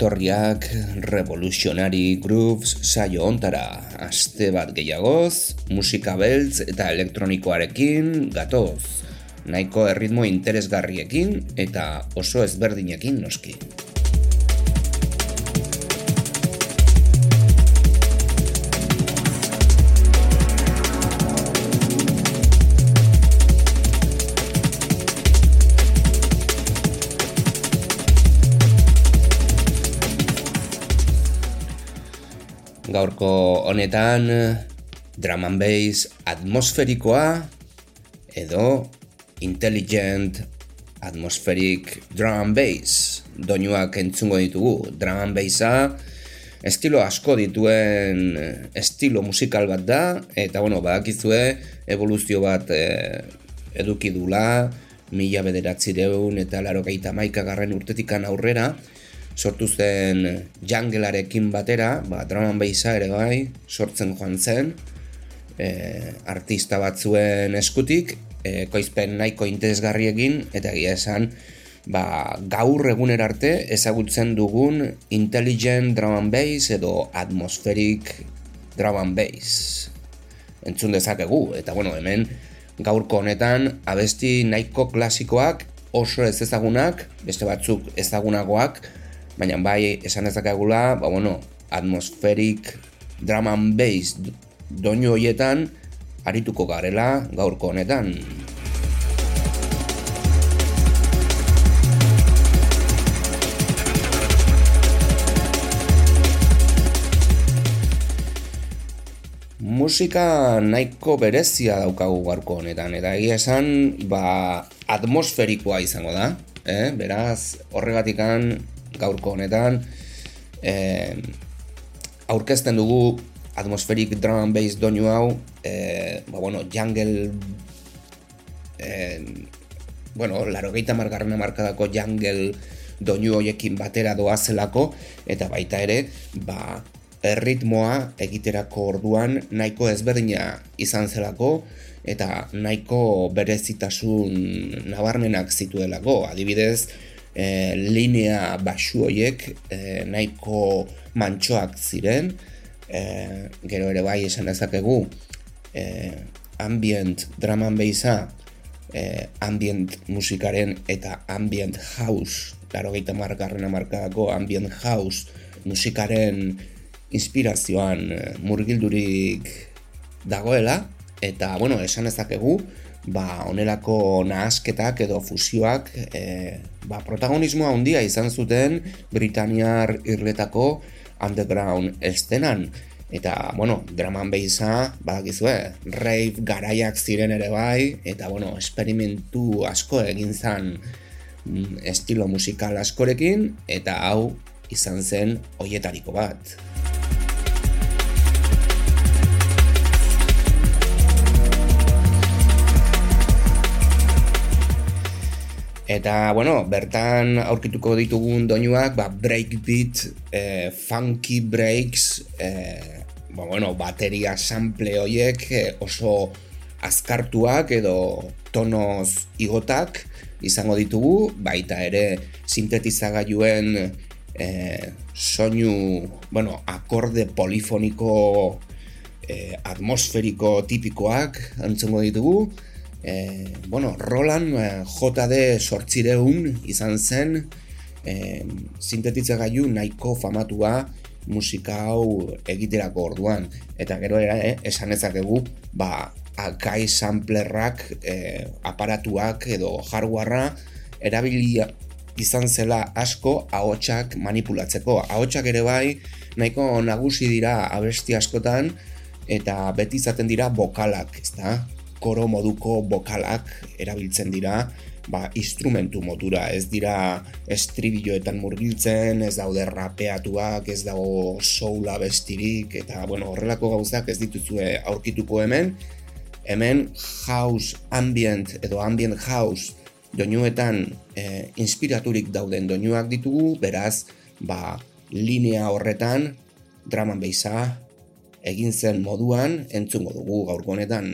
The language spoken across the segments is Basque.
etorriak Revolutionary Grooves saio ontara aste bat gehiagoz, musika beltz eta elektronikoarekin gatoz, nahiko erritmo interesgarriekin eta oso ezberdinekin noski. Gaurko honetan drum and bass atmosferikoa edo intelligent atmospheric drum and bass. Doinuak entzungo ditugu. Drum and bassa estilo asko dituen estilo musikal bat da eta bueno badakizue evoluzio bat e, eduki dula mila bederatzireun eta laro gaita garren urtetikan aurrera sortu zen jangelarekin batera, ba, draman behiza ere bai, sortzen joan zen, e, artista batzuen eskutik, e, koizpen nahiko interesgarriekin, eta gira esan, ba, gaur eguner arte ezagutzen dugun intelligent drum and bass edo atmospheric drum and bass. Entzun dezakegu, eta bueno, hemen gaurko honetan abesti nahiko klasikoak oso ez ezagunak, beste batzuk ezagunagoak, baina bai esan ezakagula, ba bueno, atmosferik drum and bass doinu hoietan arituko garela gaurko honetan. Musika nahiko berezia daukagu gaurko honetan, eta egia esan, ba, atmosferikoa izango da, eh? beraz, horregatikan gaurko honetan e, aurkezten dugu atmosferik drum and bass doinu hau e, ba, bueno, jungle e, bueno, laro gehieta margarren amarkadako jungle doinu hoiekin batera doazelako eta baita ere ba, erritmoa egiterako orduan nahiko ezberdina izan zelako eta nahiko berezitasun nabarmenak zituelako. Adibidez e, linea basu hoiek e, nahiko mantxoak ziren. E, gero ere bai esan dezakegu e, ambient draman behiza e, ambient musikaren eta ambient house laro gaita margarren amarkadako ambient house musikaren inspirazioan murgildurik dagoela. Eta bueno esan ezakegu ba, onelako nahazketak edo fusioak e, ba, protagonismoa handia izan zuten Britaniar irletako underground estenan. Eta, bueno, draman behiza, badakizue, rave garaiak ziren ere bai, eta, bueno, esperimentu asko egin zen mm, estilo musikal askorekin, eta hau izan zen hoietariko bat. Eta, bueno, bertan aurkituko ditugun doinuak, ba, breakbeat, eh, funky breaks, eh, ba, bueno, bateria sample hoiek eh, oso azkartuak edo tonoz igotak izango ditugu, baita ere sintetizagailuen eh, soinu, bueno, akorde polifoniko eh, atmosferiko tipikoak antzongo ditugu, e, bueno, Roland eh, JD sortzireun izan zen e, sintetitza gaiu nahiko famatua musika hau egiterako orduan eta gero era, eh, esan ezakegu ba, akai samplerrak e, aparatuak edo hardwarea erabilia izan zela asko ahotsak manipulatzeko. Ahotsak ere bai nahiko nagusi dira abesti askotan eta beti izaten dira bokalak, ezta? Koro moduko bokalak erabiltzen dira ba, instrumentu modura, ez dira estribilloetan murgiltzen, ez daude rapeatuak, ez dago soula bestirik, eta bueno, horrelako gauzak ez dituzue aurkituko hemen, hemen house ambient edo ambient house doinuetan e, inspiraturik dauden doinuak ditugu, beraz, ba, linea horretan, draman behiza, egin zen moduan, entzungo dugu gaurko honetan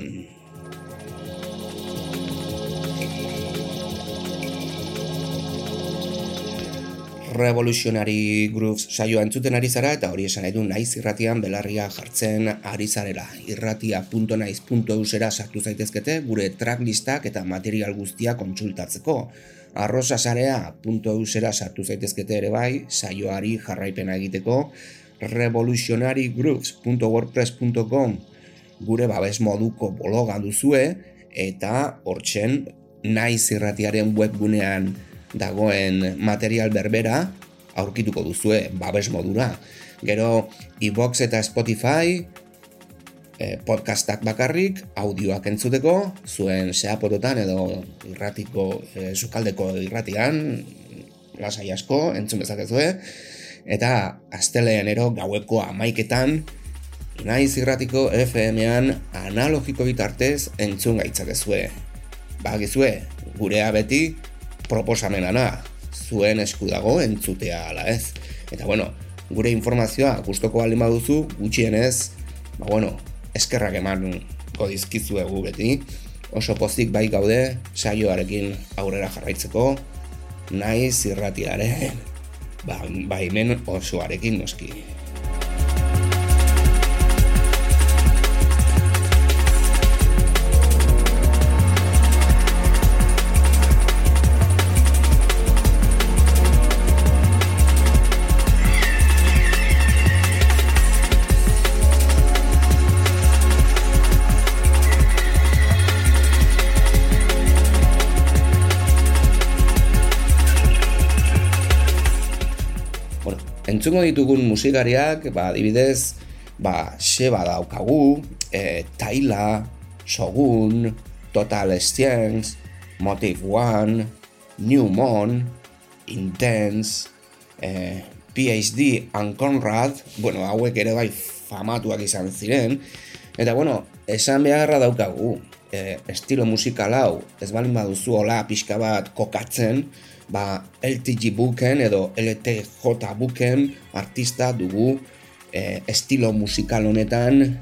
Revolutionary Grooves saioa entzuten ari zara eta hori esan edu naiz irratian belarria jartzen ari zarela. Irratia.naiz.eusera sartu zaitezkete gure tracklistak eta material guztia kontsultatzeko. arrosasarea.eusera sartu zaitezkete ere bai saioari jarraipena egiteko. revolutionarygrooves.wordpress.com gure babes moduko bloga duzue eta hortzen naiz irratiaren webgunean dagoen material berbera aurkituko duzue babes modura. Gero iBox eta Spotify eh, podcastak bakarrik audioak entzuteko zuen seapototan edo irratiko eh, sukaldeko irratian lasai asko entzun bezakezue eta asteleen ero gaueko amaiketan naiz irratiko FM-ean analogiko bitartez entzun gaitzakezue. Bagizue, gurea beti proposamenana zuen esku dago entzutea ala ez. Eta bueno, gure informazioa gustoko baldin baduzu, gutxienez, ba bueno, eskerrak eman godizkizuegu beti. Oso pozik bai gaude saioarekin aurrera jarraitzeko, naiz irratiaren ba, baimen osoarekin noski. Entzungo ditugun musikariak, ba, adibidez, ba, Sheba daukagu, e, Taila, Shogun, Total Science, Motive One, New Mon, Intense, e, PhD and Conrad, bueno, hauek ere bai famatuak izan ziren, eta bueno, esan beharra daukagu, e, estilo musikal hau, ez balin baduzu hola pixka bat kokatzen, ba, LTG buken edo LTJ buken artista dugu e, estilo musikal honetan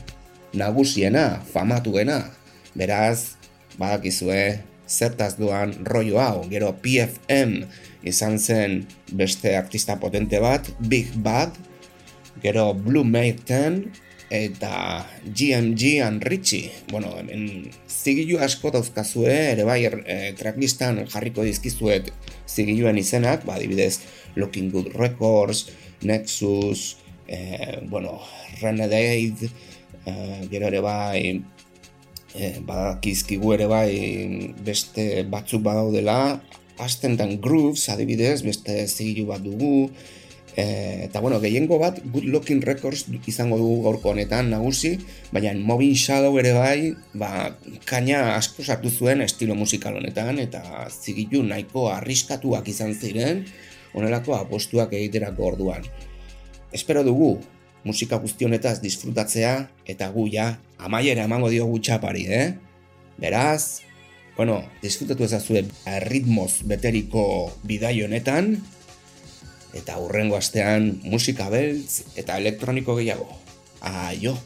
nagusiena, famatuena. Beraz, badakizue zertaz duan rollo hau, gero PFM izan zen beste artista potente bat, Big Bad, gero Blue Maiden eta GMG and Richie. Bueno, hemen zigilu asko dauzkazue, ere bai, e, tracklistan jarriko dizkizuet zigiluen izenak, ba, adibidez, Looking Good Records, Nexus, e, bueno, Renegade, e, gero ere bai, e, badakizkigu ere bai beste batzuk badaudela, Astentan Grooves, adibidez, beste zigilu bat dugu, E, eta bueno, gehiengo bat Good Looking Records izango dugu gaurko honetan nagusi, baina Moving Shadow ere bai, ba, kaina asko sartu zuen estilo musikal honetan, eta zigilu nahiko arriskatuak izan ziren, onelako apostuak egiterako orduan. Espero dugu, musika guzti honetaz disfrutatzea, eta gu ja, amaiera emango diogu txapari, eh? Beraz, bueno, disfrutatu ezazue ritmoz beteriko bidai honetan, eta hurrengo astean musika beltz eta elektroniko gehiago. Aio!